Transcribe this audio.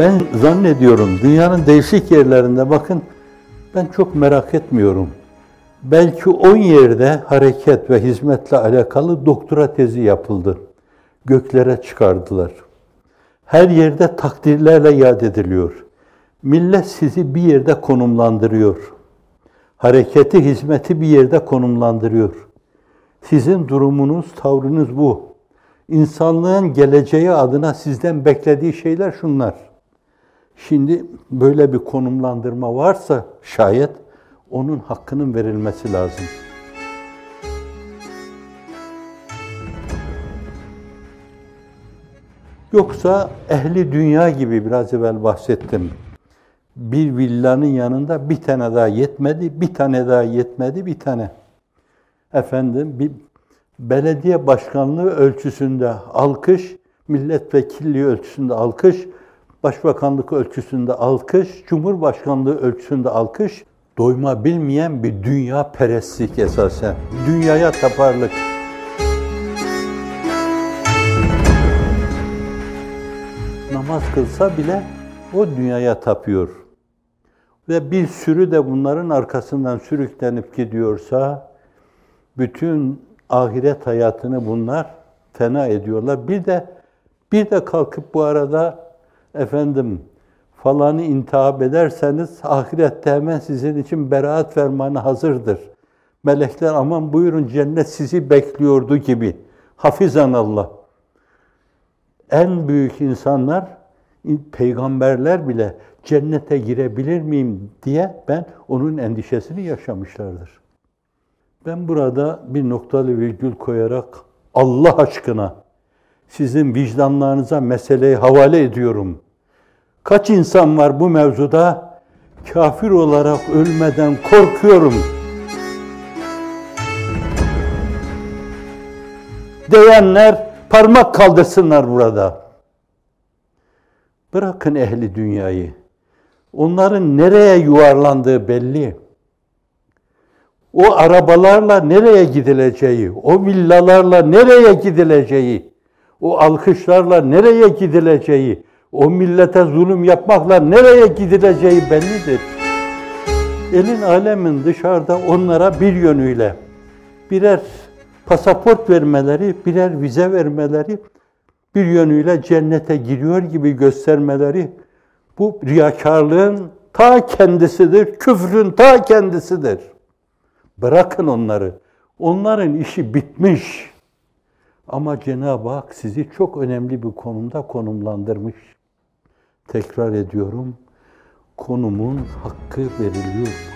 Ben zannediyorum dünyanın değişik yerlerinde bakın ben çok merak etmiyorum. Belki 10 yerde hareket ve hizmetle alakalı doktora tezi yapıldı. Göklere çıkardılar. Her yerde takdirlerle yad ediliyor. Millet sizi bir yerde konumlandırıyor. Hareketi, hizmeti bir yerde konumlandırıyor. Sizin durumunuz, tavrınız bu. İnsanlığın geleceği adına sizden beklediği şeyler şunlar. Şimdi böyle bir konumlandırma varsa şayet onun hakkının verilmesi lazım. Yoksa ehli dünya gibi biraz evvel bahsettim. Bir villanın yanında bir tane daha yetmedi, bir tane daha yetmedi, bir tane. Efendim bir belediye başkanlığı ölçüsünde alkış, milletvekilliği ölçüsünde alkış, başbakanlık ölçüsünde alkış, cumhurbaşkanlığı ölçüsünde alkış, doyma bilmeyen bir dünya perestlik esasen. Dünyaya taparlık. Namaz kılsa bile o dünyaya tapıyor. Ve bir sürü de bunların arkasından sürüklenip gidiyorsa, bütün ahiret hayatını bunlar fena ediyorlar. Bir de bir de kalkıp bu arada efendim falanı intihap ederseniz ahirette hemen sizin için beraat fermanı hazırdır. Melekler aman buyurun cennet sizi bekliyordu gibi. Hafizan Allah. En büyük insanlar, peygamberler bile cennete girebilir miyim diye ben onun endişesini yaşamışlardır. Ben burada bir noktalı virgül koyarak Allah aşkına sizin vicdanlarınıza meseleyi havale ediyorum. Kaç insan var bu mevzuda? Kafir olarak ölmeden korkuyorum. Diyenler parmak kaldırsınlar burada. Bırakın ehli dünyayı. Onların nereye yuvarlandığı belli. O arabalarla nereye gidileceği, o villalarla nereye gidileceği, o alkışlarla nereye gidileceği, o millete zulüm yapmakla nereye gidileceği bellidir. Elin alemin dışarıda onlara bir yönüyle birer pasaport vermeleri, birer vize vermeleri, bir yönüyle cennete giriyor gibi göstermeleri bu riyakarlığın ta kendisidir, küfrün ta kendisidir. Bırakın onları. Onların işi bitmiş. Ama Cenab-ı Hak sizi çok önemli bir konumda konumlandırmış. Tekrar ediyorum, konumun hakkı veriliyor.